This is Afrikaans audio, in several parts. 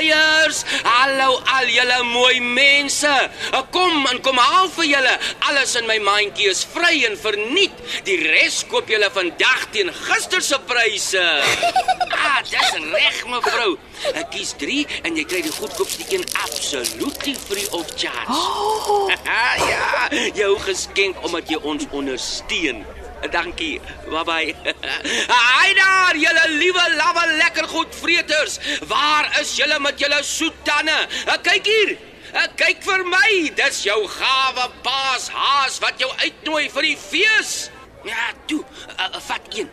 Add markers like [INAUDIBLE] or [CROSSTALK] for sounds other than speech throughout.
paaseiers. Hallo al julle mooi mense. Kom en kom haal vir julle. Alles in my mandjie is vry en verniet. Die res koop julle vandag teen gister se pryse. [LAUGHS] Ah, dis reg mevrou. Ek kies 3 en jy kry die goedkoopste een absoluut free of charge. Oh. [LAUGHS] ja, jou geskenk omdat jy ons ondersteun. Dankie. Bye bye. [LAUGHS] Haai daar, julle liewe lawwe lekker goed vreters. Waar is julle met julle soet tande? Kyk hier. Kyk vir my. Dis jou gawe paas haas wat jou uitnooi vir die fees. Ja, toe. Uh, vat een.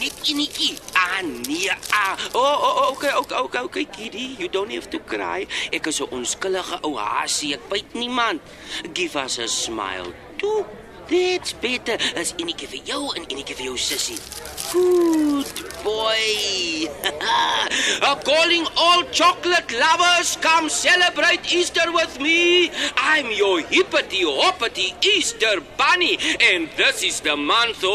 Net enetjie. Ah nee. Ah. O, oh, oh, okay, okay, okay, okay, Kitty. You don't have to cry. Ek is 'n onskuldige ou haasie. Ek byt niemand. Give us a smile. Toe. Dit's beter as enetjie vir jou en enetjie vir jou sussie. Good boy. [LAUGHS] I'm calling all chocolate lovers come celebrate Easter with me. I'm your hippity hoppity Easter bunny and this is the month of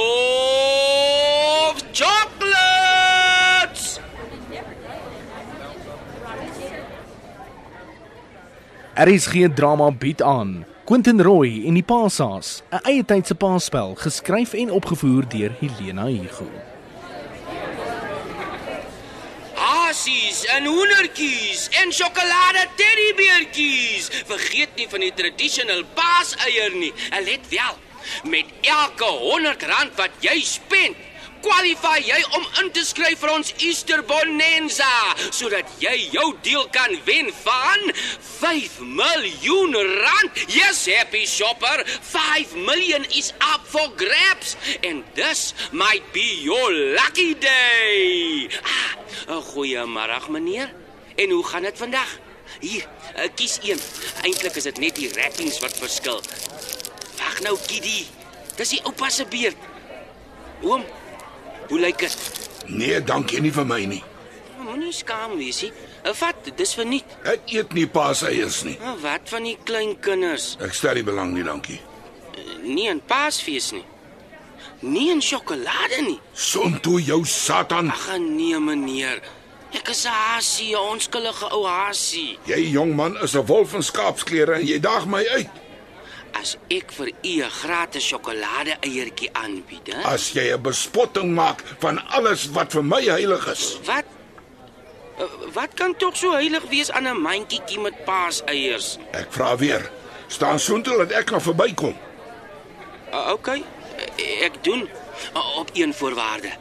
chocolates. Er is geen drama bied aan. Quentin Roy en die Paashaas, 'n eie tydse paasspel, geskryf en opgevoer deur Helena Hugo. Hasies en hoendertjies en sjokolade teddybeertjies. Vergeet nie van die traditional paaseier nie. En let wel, met elke 100 rand wat jy spend, kwalify jy om in te skryf vir ons Easter Bonanza sodat jy jou deel kan wen van 5 miljoen rand. Yes, happy shopper, 5 million is up for grabs and this might be your lucky day. Ah, goeiemôre meneer. En hoe gaan dit vandag? Hier, uh, kies een. Eintlik is dit net die wrappings wat verskil. Wag nou, Kiddy. Dis die oupa se beurt. Oom, hoe lyk dit? Nee, dankie nie vir my nie. Moenie skaam wees nie. Uh, Vat, dis verniet. Ek eet nie paaseiers nie. Uh, Wat van die klein kinders? Ek stel nie belang nie, dankie. Nie in Paasfees nie. Nie in sjokolade nie. Som toe jou Satan. Ag nee meneer. Ek is 'n hasie, 'n onskuldige ou hasie. Jy jong man is 'n wolf in skaapsklere en jy daag my uit. As ek vir u 'n gratis sjokolade eiertjie aanbied, hè? As jy 'n bespotting maak van alles wat vir my heilig is. Wat? Uh, Wat kan tog so heilig wees aan 'n mandjietjie met paaseiers? Ek vra weer. Staan soontoe dat ek kan verbykom. Uh, okay, ek doen uh, op een voorwaarde.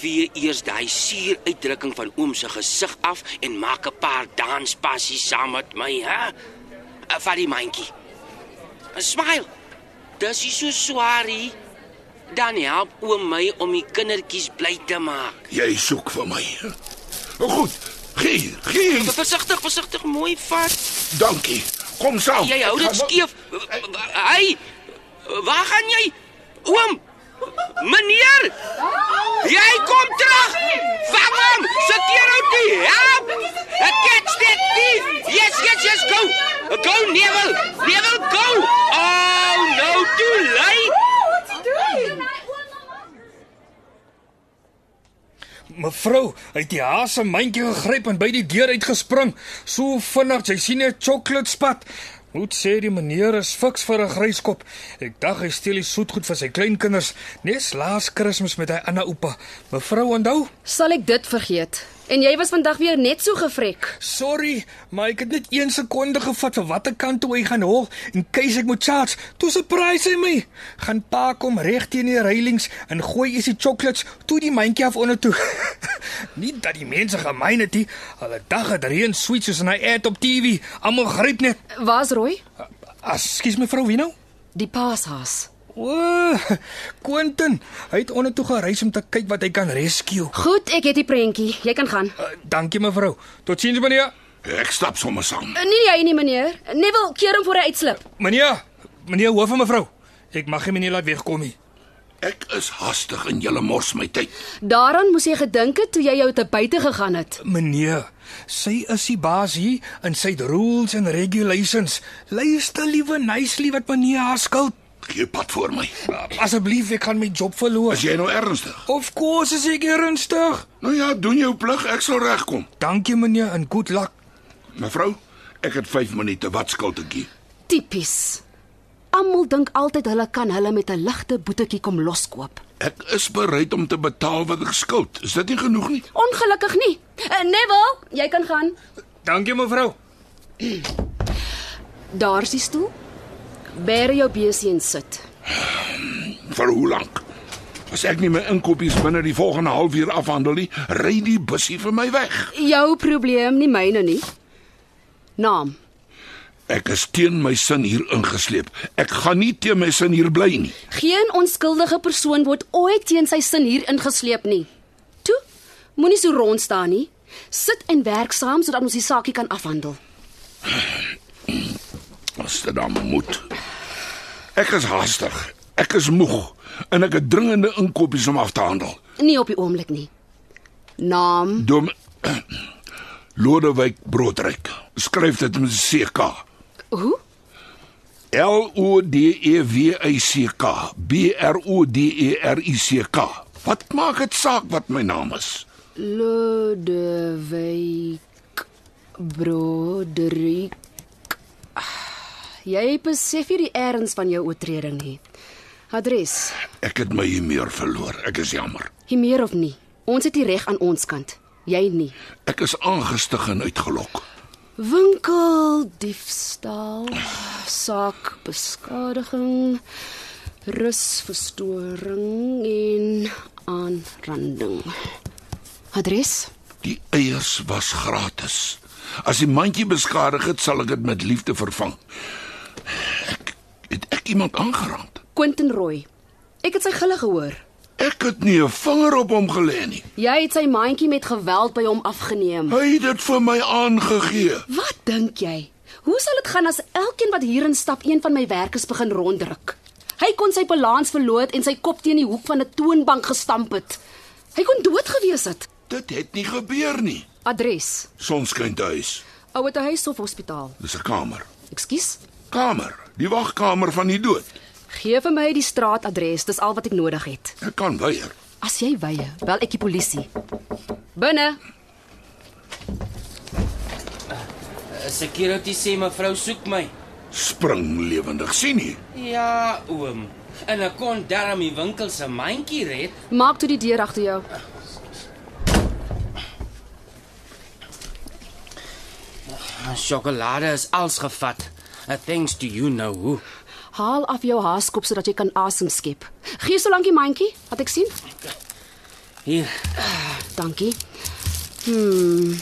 Vee eers daai suur uitdrukking van oom se gesig af en maak 'n paar danspassies saam met my, hè? Uh, Vat die mandjie. Smile. Dis nie so swaar nie. Dan help oom my om die kindertjies bly te maak. Jy soek vir my. Goed. Gee, gee. Versigtig, versigtig, mooi vat. Dankie. Kom saam. Jy hou Ek dit skeef. Hey! Waar gaan jy? Oom! Meneer! Jy kom terug! Vang hom! Sekeer hom die help! Catch that thief! Yes, yes, yes, go! Go, Neville! Neville, go! Oh, no, too late! Mevrou, hy het die haas se mandjie gegryp en by die deur uitgespring. So vinnig, jy sien 'n chocolate spat. Moet sê die meneer is fiks vir 'n gryskop. Ek dink hy steel die soetgoed vir sy kleinkinders, nes laas Kersfees met hy ander oupa. Mevrou, onthou? Sal ek dit vergeet? En jy was vandag weer net so gevrek. Sorry, maar ek het net 1 sekonde gevat vir watter kant toe hy gaan hol en keis ek moet charge. Toe surprise hy my. Gaan pa kom reg teen die reilings en gooi is die chocolates toe die mandjie af onder toe. [LAUGHS] nie dat die mense gemeen het nie. Hulle dag het reën sweet soos 'n ad op TV. Almal gryp net. Waar's Roy? Ekskuus mevrou Wino. Die paashaas. O, Quentin, hy het onder toe gereis om te kyk wat hy kan rescue. Goed, ek het die prentjie. Jy kan gaan. Uh, dankie mevrou. Totsiens meneer. Ek stap sommer saam. Uh, Nee, jy nie meneer. Neville, keer hom voor hy uitslip. Meneer, meneer hoof en mevrou. Ek mag nie meneer laat wegkom nie. Ek is hastig en julle mors my tyd. Daaraan moes jy gedink het toe jy jou te buite gegaan het. Meneer, sy is die baas hier en sy het rules and regulations. Luister liewe nicely wat meneer haar skuld. Gee pad voor my. Asseblief, ek gaan my job verloor. Is jy nou ernstig? Of course is ek ernstig. Nou ja, doen jou plig, ek sal regkom. Dankie meneer en good luck. Mevrou, ek het 5 minute. Wat skuld ek? jy? Tipies. Almal dink altyd hulle kan hulle met 'n ligte boetetjie kom loskoop. Ek is bereid om te betaal wat ek skuld. Is dit nie genoeg nie? Ongelukkig nie. Uh, Neville, jy kan gaan. Dankie mevrou. Daar's die stoel. Bære jou besie en sit. Vir hoe lank? As ek nie my inkopies binne die volgende halfuur afhandel nie, ry die bussie vir my weg. Jou probleem, nie myne nie. Naam. Ek is teen my sin hier ingesleep. Ek gaan nie teen my sin hier bly nie. Geen onskuldige persoon word ooit teen sy sin hier ingesleep nie. Toe, moenie so rond staan nie. Sit en werk saam sodat ons die saakie kan afhandel. As dit dan moet. Ek is haastig. Ek is moeg en ek het dringende inkopies om af te handel. Nie op die oomblik nie. Naam. Dom [CLEARS THROAT] Lodewyk Broodryk. Skryf dit met 'n CK. Hoe? L O D E W Y C K. B R O D E R I C K. Wat maak dit saak wat my naam is? Lodewyk Broderick. Jy besef nie die erns van jou oortreding nie. Adres. Ek het my humeur verloor. Ek is jammer. Hier meer of nie. Ons het die reg aan ons kant. Jy nie. Ek is aangestig en uitgelok. Winkel diefstal, saak beskadiging, rusverstoring en aanranding. Adres? Die eiers was gratis. As die mandjie beskadig het, sal ek dit met liefde vervang. Het ek iemand aangerand. Quentin Roy. Ek het sy gille gehoor. Ek het nie 'n vinger op hom gelê nie. Jy het sy mandjie met geweld by hom afgeneem. Hy het dit vir my aangegee. Wat dink jy? Hoe sal dit gaan as elkeen wat hierin stap een van my werkers begin ronddruk? Hy kon sy balans verloor het en sy kop teen die hoek van 'n toonbank gestamp het. Hy kon dood gewees het. Dit het nie gebeur nie. Adres: Sonskyn huis. Ouete huis of hospitaal. Dis 'n kamer. Ekskuus. Kamer, die wagkamer van die dood. Gee vir my die straatadres, dis al wat ek nodig het. Ek kan weier. As jy wye, bel ek die polisie. Binne. Security sê mevrou soek my. Spring lewendig, sien jy? Ja, oom. En ek kon darm die winkel se mandjie red. Maak toe die deur agter jou. Sjokolade is als gevat. Uh, thanks to you know who. Haal af jou haaskop sodat jy kan asem skep. Gee so lank die mandjie, wat ek sien. Hier. Dankie. Hmm.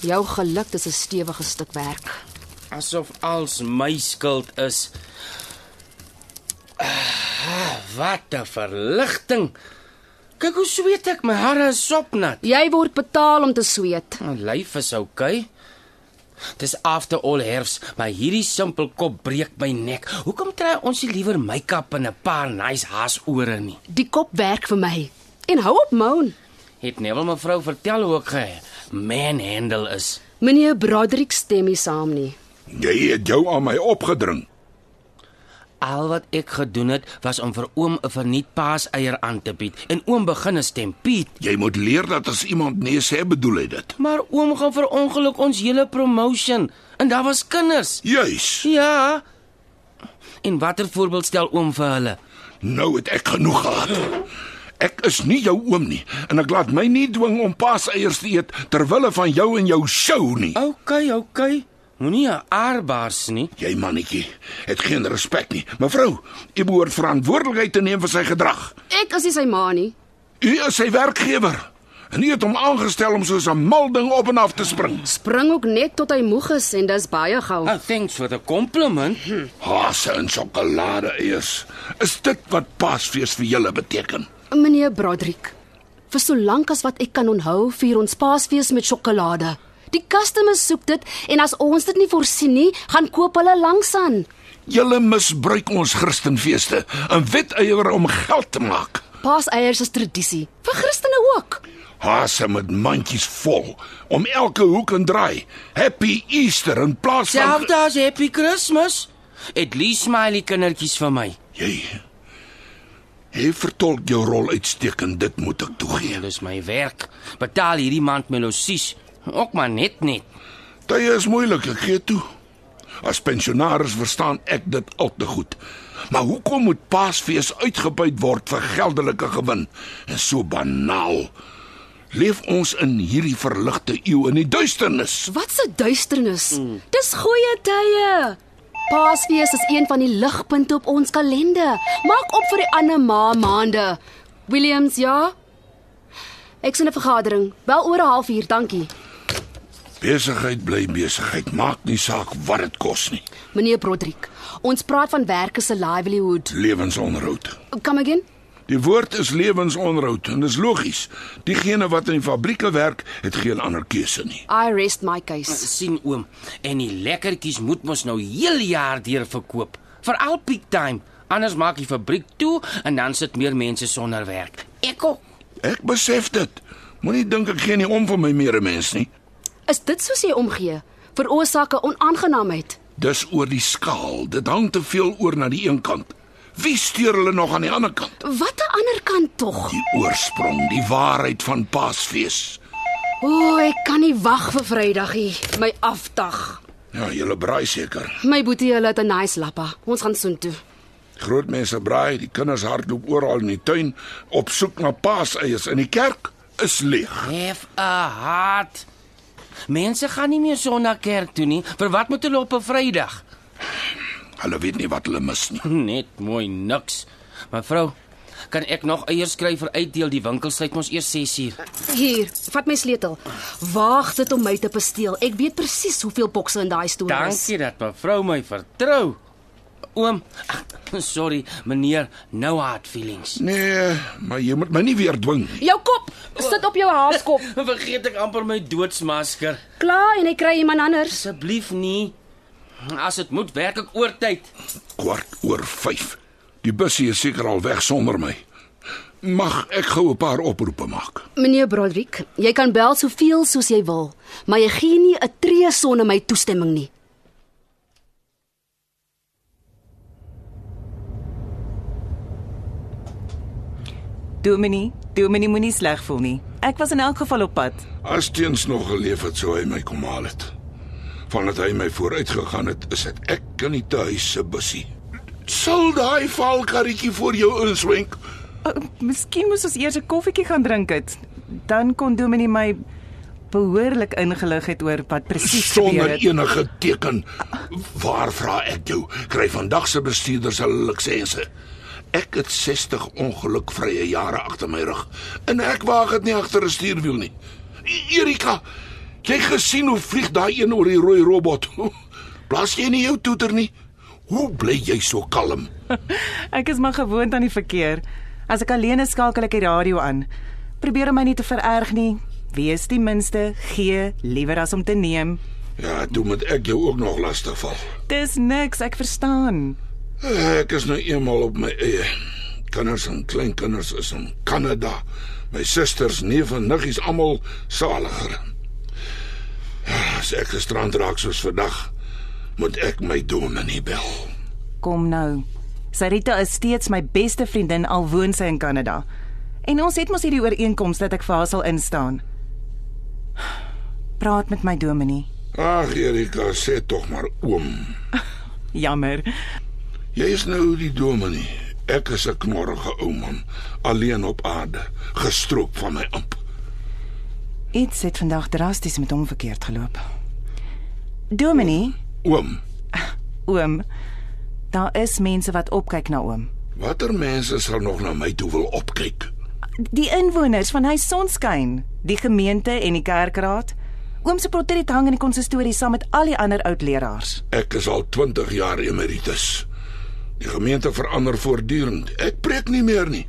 Jou geluk dis 'n stewige stuk werk. Asof als my skuld is. Ah, wat 'n verligting. Kyk hoe sweet ek, my hare is sopnat. Jy word betaal om te sweet. My lyf is oukei. Dis after all herfs, maar hierdie simpel kop breek my nek. Hoekom trek ons nie liewer make-up en 'n paar nice haasore nie? Die kop werk vir my. En hou op moan. Het Neville mevrou vertel hoe ek ge manhandle is. Meneer Broderick stem nie saam nie. Jy het jou aan my opgedring. Al wat ek gedoen het was om vir oom 'n verniet paaseier aan te bied en oom begin 'n stempied. Jy moet leer dat as iemand nee sê, bedoel hy dit. Maar oom gaan vir ongeluk ons hele promotion en daar was kinders. Juis. Ja. En watter voorbeeld stel oom vir hulle? Nou het ek genoeg gehad. Ek is nie jou oom nie en ek laat my nie dwing om paaseiers te eet ter wille van jou en jou show nie. OK, OK. Moenie 'n aarbaars nie. Jy mannetjie het geen respek nie. Mevrou, u behoort verantwoordelikheid te neem vir sy gedrag. Ek is nie sy ma nie. U is sy werkgewer. En u het hom aangestel om soos 'n mal ding op en af te spring. Spring ook net tot hy moeg is en dis baie gou. Oh, thanks for the compliment. Haase en sjokolade eers. Is dit wat Paasfees vir julle beteken? Meneer Broderick, vir so lank as wat ek kan onthou, vier ons Paasfees met sjokolade. Die customers soek dit en as ons dit nie voorsien nie, gaan koop hulle langsaan. Julle misbruik ons Christenfeeste en weteier om geld te maak. Paaseiers is tradisie vir Christene ook. Hase met mandjies vol om elke hoek en draai. Happy Easter in plaas van Selfs as Happy Christmas. At least smiley kindertjies vir my. jy. Jy vertolk jou rol uitstekend, dit moet ek toegee. Dit is my werk. Betaal hierdie maand my losies. Ook maar net net. Tye is moeilik, ek gee toe. As pensionaris verstaan ek dit al te goed. Maar hoekom moet Paasfees uitgebuit word vir geldelike gewin? En so banaal. Leef ons in hierdie verligte eeu in die duisternis. Wat 'n duisternis. Mm. Dis goeie tye. Paasfees is een van die ligpunte op ons kalender. Maak op vir die ander ma maande. Williams, ja? Ek sien 'n vergadering. Bel oor 'n halfuur, dankie. Besigheid bly besigheid, maak nie saak wat dit kos nie. Meneer Broderick, ons praat van werkers se livelihood. Lewensonderhoud. Come again? Die woord is lewensonderhoud en dis logies. Diegene wat in die fabrieke werk, het geen ander keuse nie. I rest my case. sien oom, en die lekkertjies moet mos nou heel jaar deur verkoop. Veral peak time. Anders maak die fabriek toe en dan sit meer mense sonder werk. Ek ook. Ek besef dit. Moenie dink ek gee nie om vir my medemens nie. Is dit soos jy omgee? Veroorsaak 'n onaangenaamheid. Dis oor die skaal. Dit hang te veel oor na die een kant. Wie steur hulle nog aan die ander kant? Wat 'n ander kant tog? Die oorsprong, die waarheid van Paasfees. O, oh, ek kan nie wag vir Vrydagie, my afdag. Ja, julle braai seker. My boetie hulle het 'n nice lappa. Ons gaan soontoe. Groot mense braai, die kinders hardloop oral in die tuin op soek na paaseiers in die kerk is leeg. Hef 'n hart. Mense gaan nie meer sonder kerk toe nie. Vir wat moet hulle op 'n Vrydag? Hulle weet nie wat hulle mis nie. [LAUGHS] Net mooi niks. Mevrou, kan ek nog eiers kry vir uitdeel? Die winkel sluit mos eers 6uur. Hier, vat my sleutel. Waag dit om my te besteel. Ek weet presies hoeveel bokse in daai stoel is. Dankie dat mevrou my vertrou. Oom, ag, sorry, meneer, no hard feelings. Nee, maar jy moet my nie weer dwing nie. Jou kop sit op jou haaskop. [LAUGHS] Vergeet ek amper my doodsmasker. Klaar en ek kry iemand anders. Asseblief nie. As dit moet, werk ek oortyd. Kwart oor 5. Die busie is seker al weg sonder my. Mag ek gou 'n paar oproepe maak? Meneer Broderick, jy kan bel soveel soos jy wil, maar jy gee nie 'n tree sonder my toestemming nie. Dominie, Dominie moenie sleg voel nie. Ek was in elk geval op pad. As teens nog geleef het sou hy my kom haal het. Vandat hy my vooruit gegaan het, is dit ek in die tuis se busie. Sal daai valkarretjie voor jou inswenk? Uh, miskien moes ons eers 'n koffietjie gaan drink het. Dan kon Dominie my behoorlik ingelig het oor wat presies gebeur Sonder het. enige teken. Waar vra ek jou? Kry vandag se bestuurders hulle lisensie. Ek het 60 ongelukvrye jare agter my rug en ek waag dit nie agter 'n stuurwiel nie. E- Erika, jy gesien hoe vlieg daai een oor die rooi robot? [LAUGHS] Blaas jy nie jou toeter nie? Hoe bly jy so kalm? [LAUGHS] Ek is maar gewoond aan die verkeer. As ek alleen is, skakel ek die radio aan. Probeer om my nie te vererg nie. Wees die minste gee liewer as om te neem. Ja, toe moet ek jou ook nog lastig val. Dis niks, ek verstaan. Ek is nou eenmal op my eie. Kinders en kleinkinders is in Kanada. My susters, neef en niggies almal saliger. As ek gestrand raak soos vandag, moet ek my dominee bel. Kom nou. Sarita is steeds my beste vriendin al woon sy in Kanada. En ons het mos hierdie ooreenkoms dat ek vir haar sal instaan. Praat met my dominee. Ag, Erika, sê tog maar oom. [LAUGHS] Jammer. Jy is nou die dominee. Ek is 'n knorrige ou man, alleen op aarde, gestroop van my amp. Iets het vandag drasties met hom verkeerd geloop. Dominee, Oom, [LAUGHS] oom, daar is mense wat opkyk na oom. watter mense sal nog na my toe wil opkyk? Die inwoners van Huis Sonskyn, die gemeente en die kerkraad. Oom se portret hang in die konsistorie saam met al die ander oud leraars. Ek is al 20 jaar emeritus. Die gemeente verander voortdurend. Ek preek nie meer nie.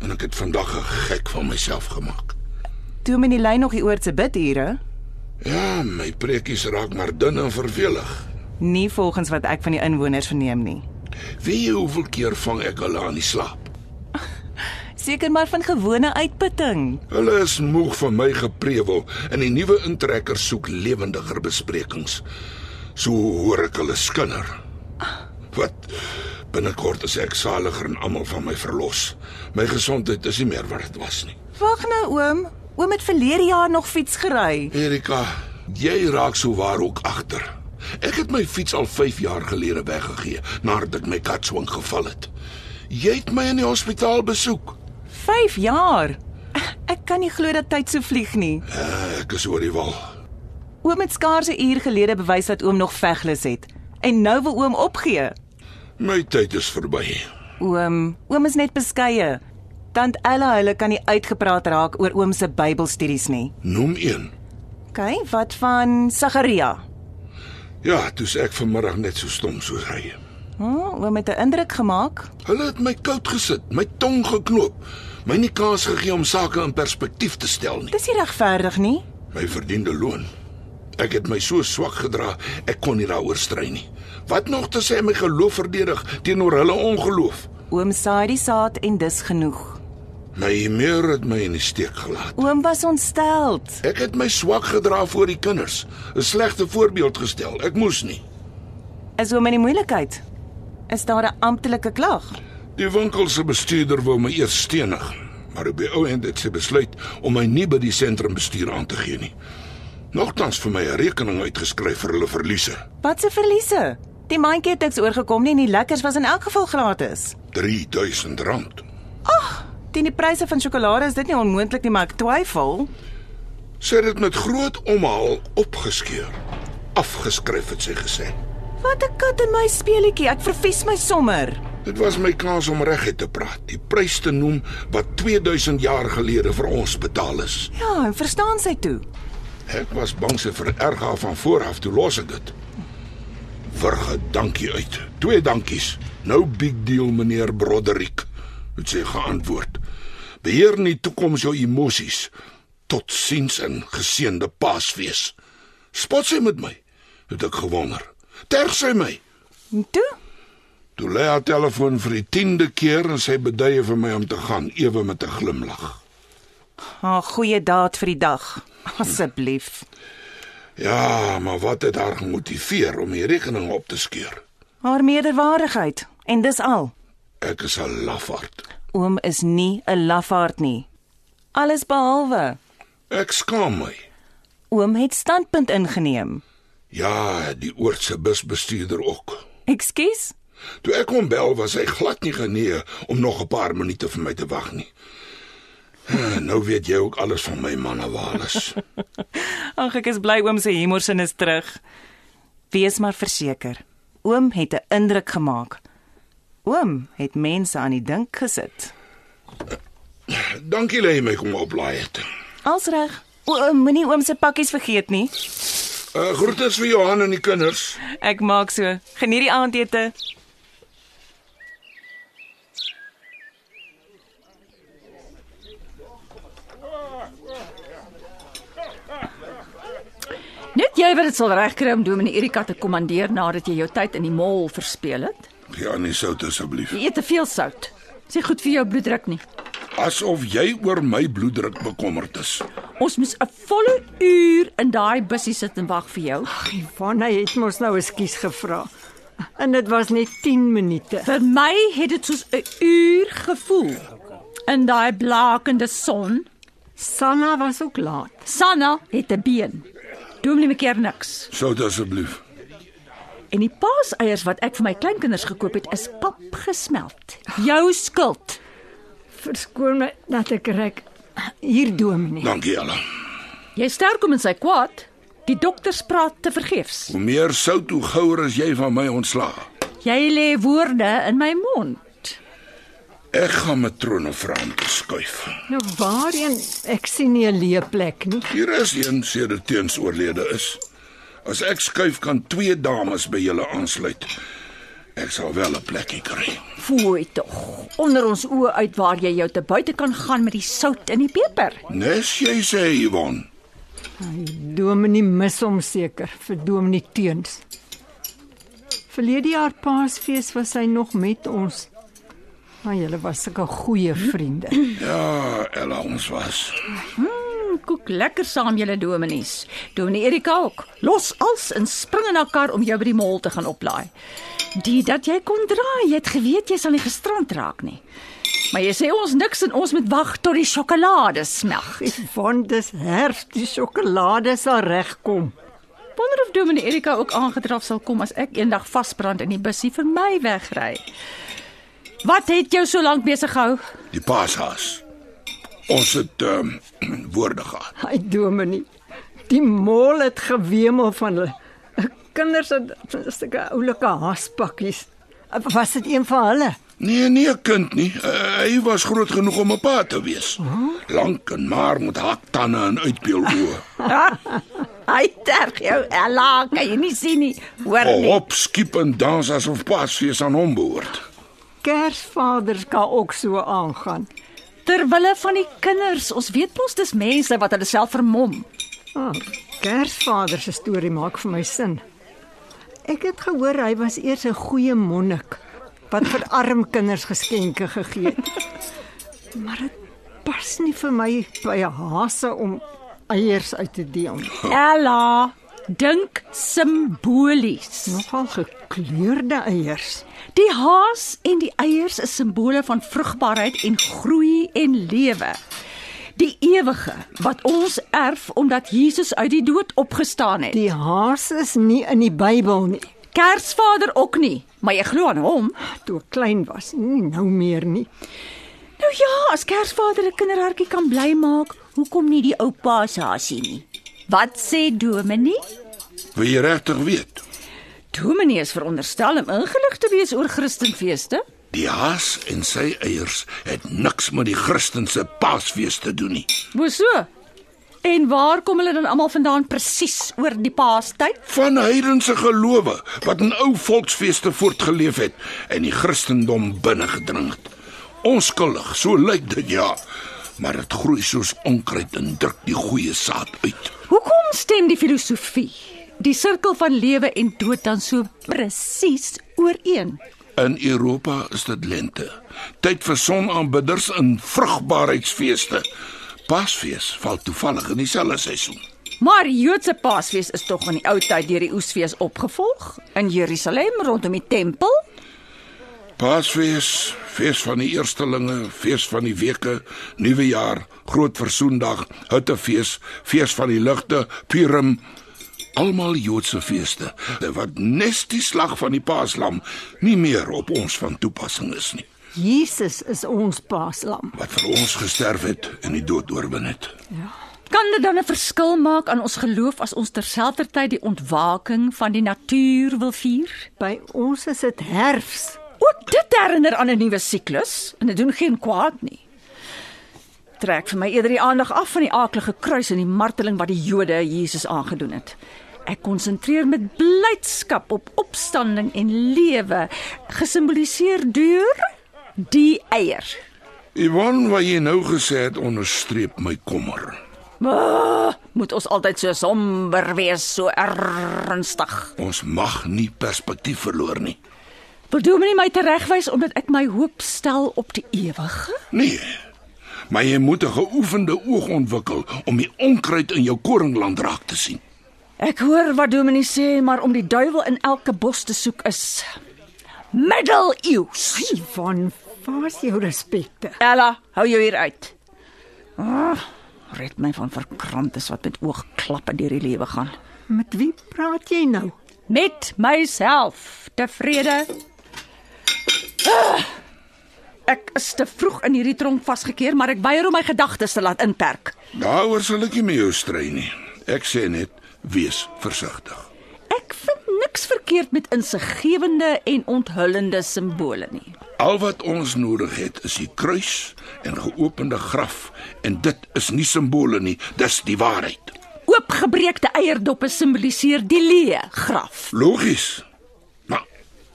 En ek het vandag 'n gek van myself gemaak. Dominee lei nog die oor se bidure. Ja, my preekies raak maar dun en vervelig. Nie volgens wat ek van die inwoners verneem nie. Wie jy hoeveel keer vang ek hulle aan die slaap? [LAUGHS] Seker maar van gewone uitputting. Hulle is moeg van my geprewel en die nuwe intrekkers soek lewendiger besprekings. So hoor ek hulle skinder. Wat binnekort is ek saliger en almal van my verlos. My gesondheid is nie meer wat dit was nie. Wag nou oom, oom het verlede jaar nog fiets gery. Erika, jy raak so waar ook agter. Ek het my fiets al 5 jaar gelede weggegee nadat ek my katswing geval het. Jy het my in die hospitaal besoek. 5 jaar. Ek kan nie glo dat tyd so vlieg nie. Uh, ek is oor die wal. Oom het skaars 'n uur gelede bewys dat oom nog veglus het en nou wil oom opgee. My tyd is verby. Oom, oom is net beskeie. Tant Ella hulle kan nie uitgepraat raak oor oom se Bybelstudies nie. Noem een. OK, wat van Sagaria? Ja, toe ek vanmiddag net so stom soos hy. Oh, oom het 'n indruk gemaak. Hulle het my koud gesit, my tong geknoop, my nie kans gegee om sake in perspektief te stel nie. Dis nie regverdig nie. My verdiende loon. Ek het my so swak gedra, ek kon nie daaroor stry nie. Wat nog te sê my geloof verdedig teenoor hulle ongeloof? Oom saai die saad en dis genoeg. My meer het my in die steek gelaat. Oom was ontsteld. Ek het my swak gedra voor die kinders, 'n slegte voorbeeld gestel. Ek moes nie. Is oom in die moeilikheid? Is daar 'n amptelike klag? Die winkel se bestuurder wou my eers stenig, maar op die ou end het sy besluit om my nie by die sentrum bestuur aan te gee nie. Nogtans vir my 'n rekening uitgeskryf vir hulle verliese. Wat se verliese? Die mandjie het niks oorgekom nie en die lekkers was in elk geval gratis. R3000. Teen die pryse van sjokolade is dit nie onmoontlik nie, maar ek twyfel. Sy het dit met groot omhaal opgeskeur. Afgeskryf het sy gesê. Wat 'n kat in my speelietjie. Ek vervies my sommer. Dit was my kans om reguit te praat, die prys te noem wat 2000 jaar gelede vir ons betaal is. Ja, en verstaan sy toe. Ek was bang sy vererg haar van vooraf toe los ek dit. Virge, dankie uit. Twee dankies. No big deal meneer Broderick, het sy geantwoord. Beheer nie toekoms jou emosies. Totsiens en geseënde Paasfees. Spot sy met my? Het ek gewonder. Terg sy my? En toe? Toe lê haar telefoon vir die 10de keer en sy beduie vir my om te gaan, ewe met 'n glimlag. 'n Goeie daad vir die dag. [LAUGHS] Asseblief. Ja, maar wat het haar gemotiveer om die rekening op te skeur? Haar meerderwaardigheid en dis al. Ek is 'n lafaard. Oom is nie 'n lafaard nie. Alles behalwe. Ek skaam my. Oom het standpunt ingeneem. Ja, die oortse busbestuurder ook. Ekskuus? Toe ek hom bel, was hy glad nie genee om nog 'n paar minute vir my te wag nie. Eh, Nou weet jy ook alles van my manne Wallace. [LAUGHS] Ag, ek is bly oom se humorsin is terug. Wees maar verseker. Oom het 'n indruk gemaak. Oom het mense aan die dink gesit. Dankie dat jy my kom oplaai het. Als reg. Oom, moenie oom se pakkies vergeet nie. Uh groetens vir Johan en die kinders. Ek maak so. Geniet die aandete. Net jy wat dit sal regkry om Dominee Erika te kommandeer nadat jy jou tyd in die mall verspeel het. Ja, nee sout asseblief. Jy eet te veel sout. Dis nie goed vir jou bloeddruk nie. Asof jy oor my bloeddruk bekommerd is. Ons moes 'n volle uur in daai bussie sit en wag vir jou. Vanna het mos nou ekskuus gevra. En dit was net 10 minute. Vir my het dit soos 'n uur gevoel. In daai blakende son. Sanna was ook laat. Sanna het 'n been. Dominee keer niks. Sout asseblief. En die paaseiers wat ek vir my kleinkinders gekoop het, is pap gesmelt. Jou skuld. Verskoon my dat ek rek. Hier Dominee. Dankie Ella. Jy sterk hom in sy kwaad. Die dokters praat te vergeefs. Hoe meer sout hoe gouer is jy van my ontslaa. Jy lê woorde in my mond. Ek gaan matrone vra om te skuif. Nou waarheen? Ek sien nie 'n leë plek nie. Hier is een sedert teens oorlede is. As ek skuif kan twee dames by julle aansluit. Ek sal wel 'n plekkie kry. Fooi tog. Onder ons oë uit waar jy jou te buite kan gaan met die sout en die peper. Nes jy sê Yvonne. Hy Dominee mis hom seker vir Dominee Teuns. Verlede jaar Paasfees was hy nog met ons. Maar julle was sulke goeie vriende. [CLEARS THROAT] Ja, Ella ons was. Koek lekker saam julle dominees. Dominee Erika ook. Los als en spring in kar om jou by die mall te gaan oplaai. Die dat jy kon draai, jy het geweet jy sal nie gestrand raak nie. Maar jy sê ons niks en ons moet wag tot die sjokolade smelt. Want dis herfs, die sjokolade sal regkom. Wonder of Dominee Erika ook aangetraf sal kom as ek eendag vasbrand in die bussie vir my wegry. Wat het jou so lank besig gehou? Die paashaas. Ons het ehm [CLEARS THROAT] woorde gehad. Hy Dominee. Die mol het gewemel van hulle. Kinders het sulke oulike haaspakkies. Was dit een van hulle? Nee, nee, kind nie. Uh, hy was groot genoeg om 'n pa te wees. Lank en maar met haktande en uitbeel oë. [LAUGHS] Hy terg jou Ella, kan jy nie sien nie. Hoor nie. hop, skiep en dans asof Paasfees aan hom behoort. Kersvaders kan ook so aangaan. Terwille van die kinders, ons weet mos dis mense wat hulle self vermom. Ah, Kersvader se storie maak vir my sin. Ek het gehoor hy was eers 'n goeie monnik wat vir arm kinders geskenke gegee het. Maar dit pas nie vir my by 'n hase om eiers uit te deel. nie. Ella, dink simbolies. Nogal gekleurde eiers. Die haas en die eiers is simbole van vrugbaarheid en groei en lewe. Die ewige wat ons erf omdat Jesus uit die dood opgestaan het. Die haas is nie in die Bybel nie. Kersvader ook nie, maar jy glo aan hom. Toe ek klein was, nie nou meer nie. Nou ja, as Kersvader 'n kinderhartjie kan bly maak, hoekom nie die ou pa se haasie nie? Wat sê Dominee? Wil jy regtig weet? Dominee is veronderstel om ingelig te wees oor Christenfeeste. Die haas en sy eiers het niks met die Christense Paasfees te doen nie. Hoe so? En waar kom hulle dan almal vandaan presies oor die Paastyd? Van heidense gelowe wat in ou volksfeeste voortgeleef het en die Christendom binnengedring het. Onskuldig, so lyk dit ja, maar dit groei soos onkruid en druk die goeie saad uit. Hoekom stem die filosofie, die sirkel van lewe en dood dan so presies ooreen? In Europa is dit lente. Tyd vir sonaanbidders en vrugbaarheidsfeeste. Paasfees val toevallig in dieselfde seisoen. Maar Joodse Paasfees is tog in die ou tyd deur die oesfees opgevolg in Jerusalem rondom die tempel. Paasfees, fees van die eerstelinge, fees van die weke, nuwe jaar, groot versoendag, hittefees, fees van die ligte, Purim, almal Joodse feeste wat nes die slag van die Paaslam nie meer op ons van toepassing is nie. Jesus is ons paaslam. Wat vir ons gesterf het en die dood oorwin het. Kan dit dan 'n verskil maak aan ons geloof as ons terselfdertyd die ontwaking van die natuur wil vier? By ons is dit herfs. Ook dit herinner aan 'n nuwe siklus en dit doen geen kwaad nie. Trek vir my eerder die aandag af van die aaklige kruis en die marteling wat die Jode Jesus aangedoen het. Ek konsentreer met blydskap op opstanding en lewe, gesimboliseer deur die eier. Yvonne, wat jy nou gesê het, onderstreep my kommer. Ah, moet ons altyd so somber wees, so ernstig. Ons mag nie perspektief verloor nie. Wil Dominee my teregwys omdat ek my hoop stel op die ewige? Nee. Maar jy moet 'n geoefende oog ontwikkel om die onkruid in jou koringland raak te sien. Ek hoor wat Dominee sê, maar om die duiwel in elke bos te soek is middeleeus. Van waar's jou respekte? Ella, hou jou hier uit. Ah, red my van verkramptes wat met oogklappe deur die lewe gaan. Met wie praat jy nou? Met myself, tevrede. Ah, ek is te vroeg in hierdie tronk vasgekeer, maar ek weier om my gedagtes te laat inperk. Daaroor sal ek nie met jou stry nie. Ek sê net wees versigtig. Ek vind niks verkeerd met insiggewende en onthullende simbole nie. Al wat ons nodig het is die kruis en geopende graf en dit is nie simbole nie, dis die waarheid. Oopgebreekte eierdoppe simboliseer die leë graf. Logies.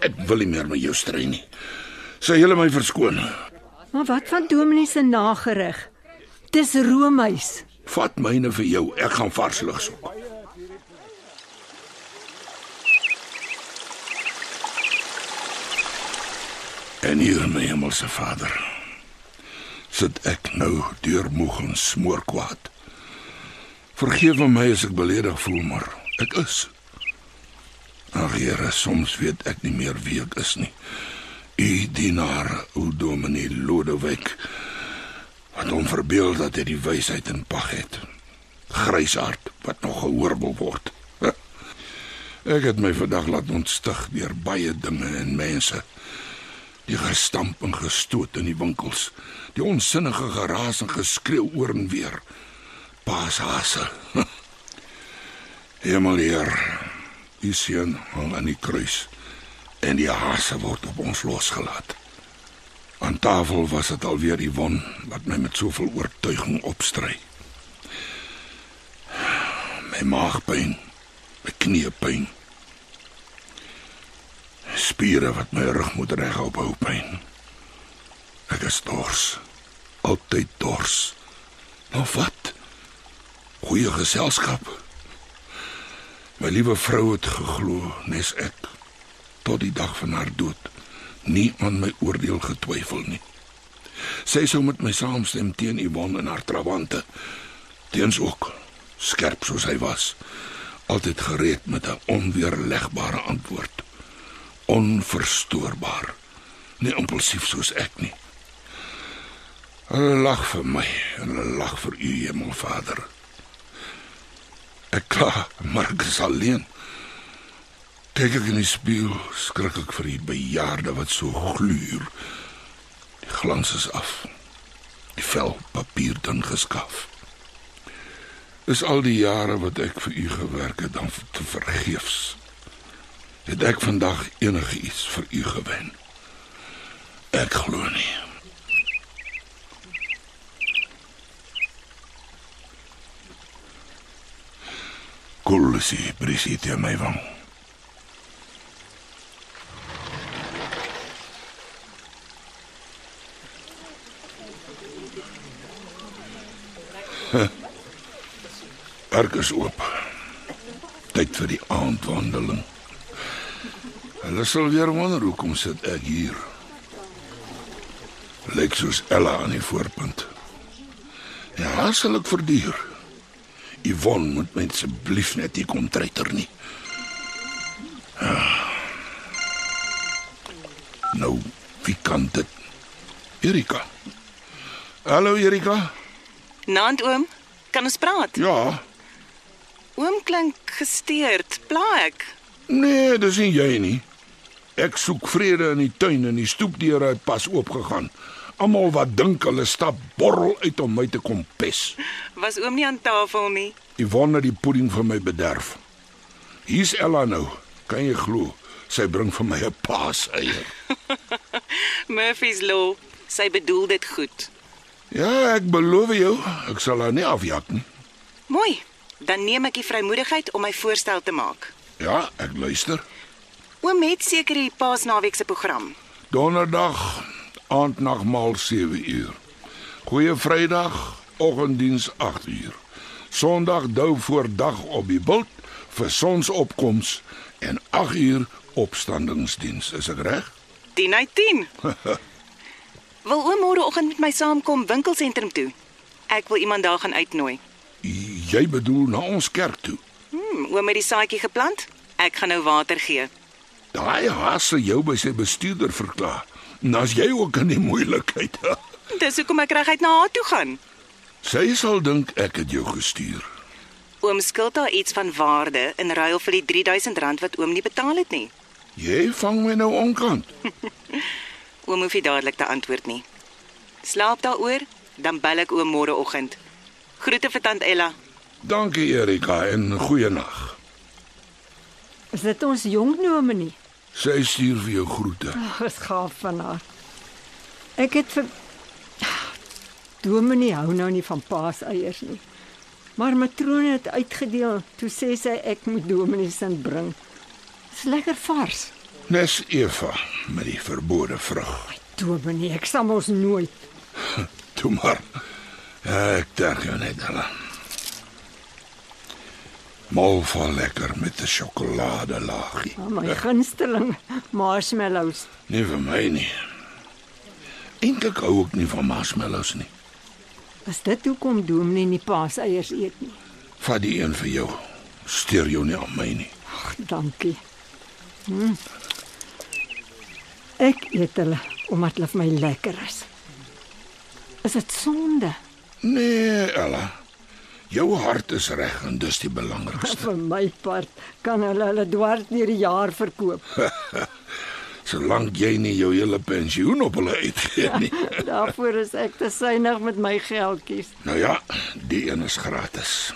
Ek wil nie meer met jou stry nie. Sê julle my verskoon. Maar wat van Dominee se nagereg? Dis roomys. Vat myne vir jou. Ek gaan vars lug soek. En hier my hemelse Vader. Sit ek nou deur moeg en smoor kwaad. Vergewe my as ek beledig voel, maar ek is. Ag Here, soms weet ek nie meer wie ek is nie. U dienaar, o Dominee Lodewyk, wat hom verbeel dat hy die wysheid in pag het. Gryshart wat nog gehoor wil word. Ek het my vandag laat ontstig deur baie dinge en mense. Die gestamp en gestoot in die winkels, die onsinnige geraas en geskreeu oor en weer. Paashase. [LAUGHS] Hemelheer, u seun hang aan die kruis en die hase word op ons losgelaat. Aan tafel was dit alweer die won wat my met soveel oortuiging opstry. My maagpyn, my kniepyn. Spiere wat my rug moet regop hou pyn. Ek is dors. Altyd dors. Nou wat? Goeie geselskap. My liewe vrou het geglo, nes ek tot die dag van haar dood nie aan my oordeel getwyfel nie. Sy sou met my saamstem teen Yvonne en haar trawante. Teens ook skerp soos hy was, altyd gereed met 'n onweerlegbare antwoord. Onverstoorbaar. Nie impulsief soos ek nie. Hulle lag vir my en hulle lag vir u Hemelvader. Ek kla, maar ek is alleen. Kyk ek in die spieël, skrik ek vir die bejaarde wat so gluur. Die glans is af. Die vel papier dan geskaf. Is al die jare wat ek vir u gewerk het dan te vergeefs. Het ek vandag enigiets vir u gewen? Ek glo nie. Kulsi brisite my wang. Park is oop. Tyd vir die aandwandeling. Hulle sal weer wonder hoekom sit ek hier. Lyk soos Ella aan die voorpunt. Ja, sal ek verduur. Yvonne moet my asseblief net nie kom treiter nie. Ah. Nou, wie kan dit? Erika. Hallo Erika. Naand oom, kan ons praat? Ja. Oom klink gesteurd. Pla ek? Nee, dis nie jy nie. Ek soek vrede in die tuin en die stoepdeure het pas oopgegaan. Almal wat dink hulle stap borrel uit om my te kom pes. Was oom nie aan tafel nie? Yvonne het die pudding vir my bederf. Hier's Ella nou. Kan jy glo? Sy bring vir my 'n paas eier. [LAUGHS] Murphy's Law. Sy bedoel dit goed. Ja, ek beloof jou, ek sal haar nie afjak nie. Mooi. Dan neem ek die vrymoedigheid om my voorstel te maak. Ja, ek luister. Oom het seker die Paasnaweek se program. Donderdag aandnagmaal 7 uur. Goeie Vrydag oggenddiens 8 uur. Sondag dou voor dag op die bult vir sonsopkoms en 8 uur opstandingsdiens. Is ek reg? 10 uit 10. [LAUGHS] wil oom môreoggend met my saamkom winkelsentrum toe? Ek wil iemand daar gaan uitnooi. Jy bedoel na ons kerk toe. Hmm, oom het die saadjie geplant. Ek gaan nou water gee. Daai haas sal jou by sy bestuurder verklaar. En as jy ook in die moeilikheid. Dis hoekom ek reguit na haar toe gaan. Sy sal dink ek het jou gestuur. Oom skuld haar iets van waarde in ruil vir die 3000 rand wat oom nie betaal het nie. Jy vang my nou onkant. [LAUGHS] Oom hoef nie dadelik te antwoord nie. Slaap daaroor, dan bel ek oom môreoggend. Groete vir tant Ella. Dankie Erika en goeienag. Is dit ons jong Dominee? Sy stuur vir jou groete. Ag, dit gaaf van haar. Ek het vir Dominee hou nou nie van paaseiers nie. Maar matrone het uitgedeel. Toe sê sy ek moet Dominee se bring. Dis lekker vars. Nes Eva met die verbode vrug. Dominee, ek sal mos nooit. [LAUGHS] Toe maar. Ek dink jou net al. Malva lekker met 'n sjokoladelaagie. Oh, my gunsteling marshmallows. Nie vir my nie. Eintlik hou ek nie van marshmallows nie. Is dit hoekom Dominee nie paaseiers eet nie? Vat die een vir jou. Steur jou nie aan my nie. Ag, dankie. Hm. Ek eet hulle omdat hulle vir my lekker is. Is dit sonde? Nee, Ella. Jou hart is reg en dis die belangrikste. [LAUGHS] Vir my part kan hulle hulle dwars deur die jaar verkoop. [LAUGHS] Solank jy nie jou hele pensioen op hulle uitgee nie. [LAUGHS] Daarvoor is ek te suinig met my geldjies. Nou ja, die een is gratis.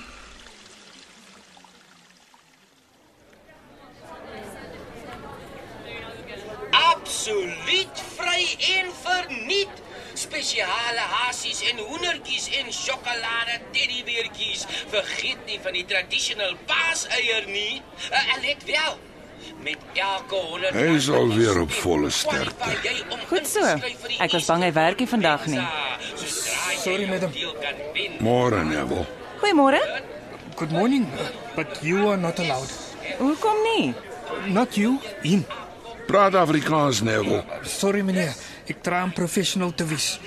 Absoluut vry en verniet. Spesiale hasies en hoendertjies en sjokolade teddybeertjies. Vergeet nie van die traditional paaseier nie. Uh, en let wel. Met elke 100 Hy is alweer op volle sterkte. Goed so. Ek was bang hy werk nie vandag nie. Sorry, madam. Môre, Neville. Goeiemôre. Good morning, but you are not allowed. Hoekom nie? Not you, in. Praat Afrikaans, Neville. Sorry meneer, ek traam professional te wees.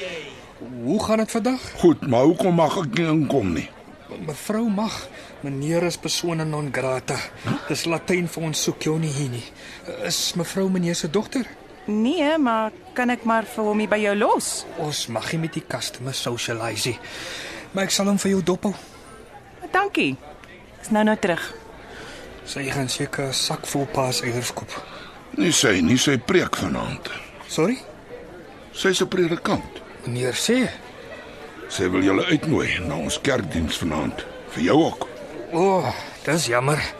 Hoe gaan dit vandag? Goed, maar hoekom mag ek nie inkom nie? Mevrou mag. Meneer is persona non grata. Dis Latyn vir ons soek jou nie hier nie. Is mevrou meneer se dogter? Nee, maar kan ek maar vir hom hier by jou los? Ons mag nie met die customer socialize nie. Maar ek sal hom vir jou dophou. Dankie. Ek's nou nou terug. Sy gaan seker 'n sak vol paas eiers koop. Nie sy nie, sy preek vanaand. Sorry? Sy's 'n predikant. Meneer sê, Sy wil julle uitnooi na ons kerkdiens vanaand. Vir jou ook. "O, oh, dis jammer.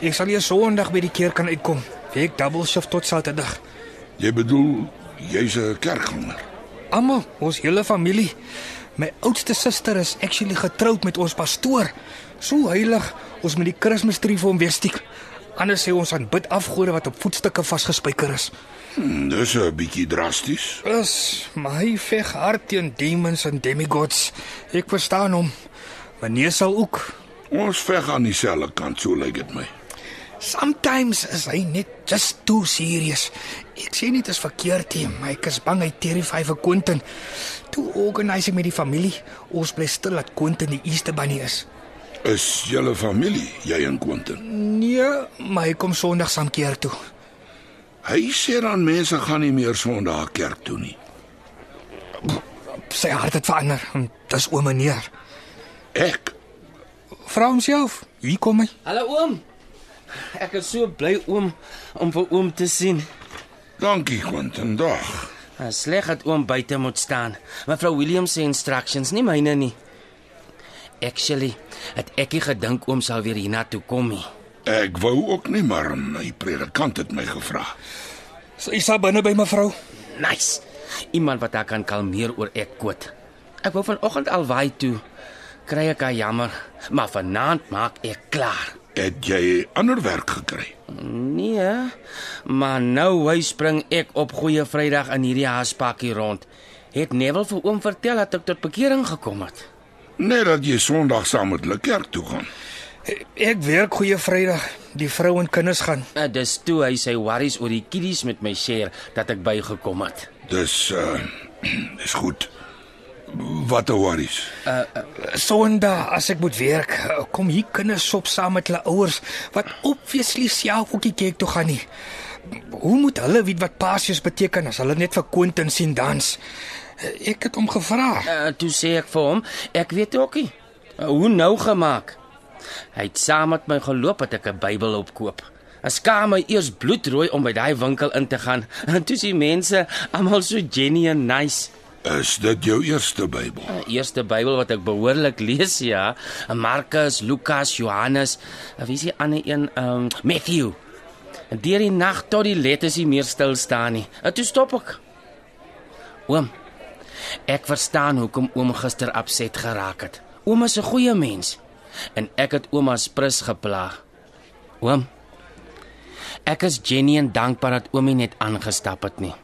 Ek sal nie Sondag by die kerk kan uitkom. Ek double shift tot Saterdag. Jy bedoel jy's 'n kerkganger. Almal, ons hele familie. My oudste suster is actually getroud met ons pastoor. So heilig, ons moet die Kersfeestree vir hom weer stiek. Anders sê ons aanbid afgode wat op voetstukke vasgespijker is. Hm, dis 'n bietjie drasties. Is my veg hard teen demons en demigods. Ek verstaan hom. Meneer sal ook. Ons veg aan dieselfde kant, so lyk dit my. Sometimes is hy net just too serious. Ek sê nie dit is verkeerd nie, maar ek is bang hy terrify vir Quentin. Toe organise ek met die familie. Ons bly stil dat Quentin die eerste bunny is. Is julle familie, jy en Quentin? Nee, maar hy kom Sondag saam keer toe. Hy sê dan mense gaan nie meer Sondag kerk toe nie. Sy hart het verander. en Dis oom meneer. Ek Vra homself. Hier kom hy. Hallo oom. Ek is so bly oom om vir oom te sien. Dankie Quentin, dag. Ah, Sleg dat oom buite moet staan. Mevrou Williams se instructions, nie myne nie. Actually, het ek nie gedink oom sal weer hiernatoe kom nie. Ek wou ook nie maar my predikant het my gevra. Sy is daar binne by mevrou. Nice. Iemand wat haar kan kalmeer oor ek koot. Ek wou vanoggend al waai toe. Kry ek haar jammer, maar vanaand maak ek klaar. Het jy ander werk gekry? Nee, maar nou hy spring ek op goeie Vrydag in hierdie haaspakkie rond. Het Neville vir oom vertel dat ek tot bekering gekom het. Net dat jy Sondag saam met hulle kerk toe gaan. Ek werk goeie Vrydag. Die vrou en kinders gaan. Uh, dis toe hy sy worries oor die kiddies met my share dat ek bygekom het. Dis [CLEARS THROAT] uh dis goed. Wat 'n worries. Sondag as ek moet werk, kom hier kinders sop saam met hulle ouers wat obviously self ook nie kerk toe gaan nie. Hoe moet hulle weet wat pasies beteken as hulle net vir Quentin sien dans? Ek het hom gevra. Uh, toe sê ek vir hom, ek weet ook nie. Uh, hoe nou gemaak? Hy het saam met my geloop dat ek 'n Bybel opkoop. Ek skaam my eers bloedrooi om by daai winkel in te gaan. [LAUGHS] En toe sien mense almal so genuine nice. Is dit jou eerste Bybel? Die eerste Bybel wat ek behoorlik lees, ja. Markus, Lukas, Johannes, en wie is die ander een? Um Matthew. En deur die nag tot die letters nie meer stil staan nie. En toe stop ek. Oom, ek verstaan hoekom oom gister opset geraak het. Oom is 'n goeie mens en ek het ouma se prins geplaag. Oom, ek is genuen dankbaar dat oomie net aangestap het nie.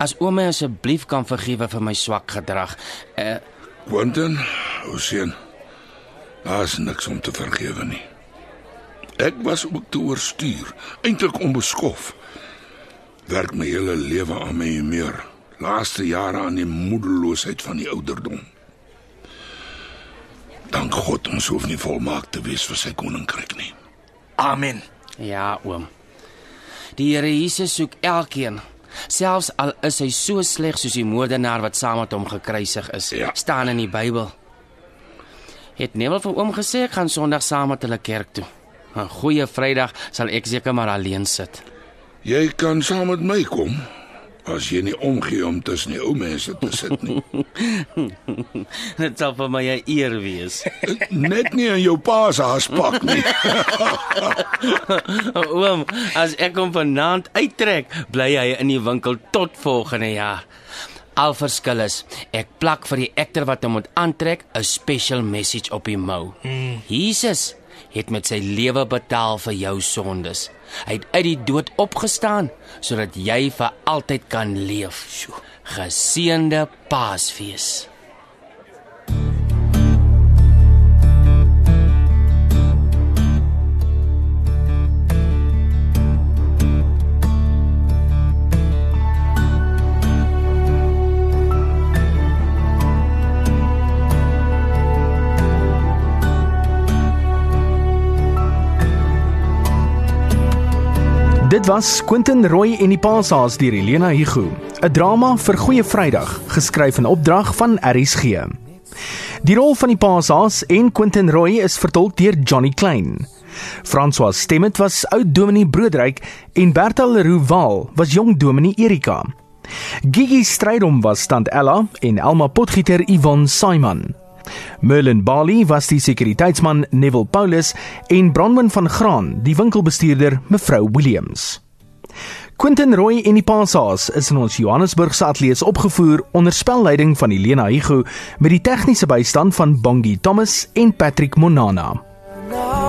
As oom my asseblief kan vergewe vir my swak gedrag. Uh, Quentin, ou seun. Daar's niks om te vergewe nie. Ek was ook te oorstuur, eintlik onbeskof. Werk my hele lewe aan my meer. Laaste jare aan die moedeloosheid van die ouderdom. Dank God ons hoef nie volmaak te wees vir sy koninkryk nie. Amen. Ja, oom. Die Here Jesus soek elkeen, selfs al is hy so sleg soos die moordenaar wat saam met hom gekruisig is, Ja. staan in die Bybel. Het Neville vir oom gesê ek gaan Sondag saam met hulle kerk toe. 'n Goeie Vrydag sal ek seker maar alleen sit. Jy kan saam met my kom as jy nie omgee om tussen die ou mense te sit nie. [LAUGHS] Dit sal vir my 'n eer wees. [LAUGHS] Net nie in jou pa se haspak nie. [LAUGHS] oom, as ek hom vanaand uittrek, bly hy in die winkel tot volgende jaar. Al verskil is, ek plak vir die ekter wat hom moet aantrek 'n special message op die mou. Mm. Jesus het met sy lewe betaal vir jou sondes. Hy het uit die dood opgestaan sodat jy vir altyd kan leef. Geseënde Paasfees. Dit was Quentin Roy en die Paashaas deur Helena Hugo, 'n drama vir Goeie Vrydag, geskryf in opdrag van RSG. Die rol van die Paashaas en Quentin Roy is vertolk deur Johnny Klein. François Stemmet was oud Dominee Broodryk en Bertha Leroux Waal was jong Dominee Erika. Gigi Strydom was stand Ella en Elma Potgieter Yvonne Simon. Merlin Bali was die sekuriteitsman Neville Paulus en Bronwyn van Graan, die winkelbestuurder mevrou Williams. Quentin Roy en die Paashaas is in ons Johannesburgse ateljee opgevoer onder spelleiding van Helena Hugo met die tegniese bystand van Bongie Thomas en Patrick Monana. waarin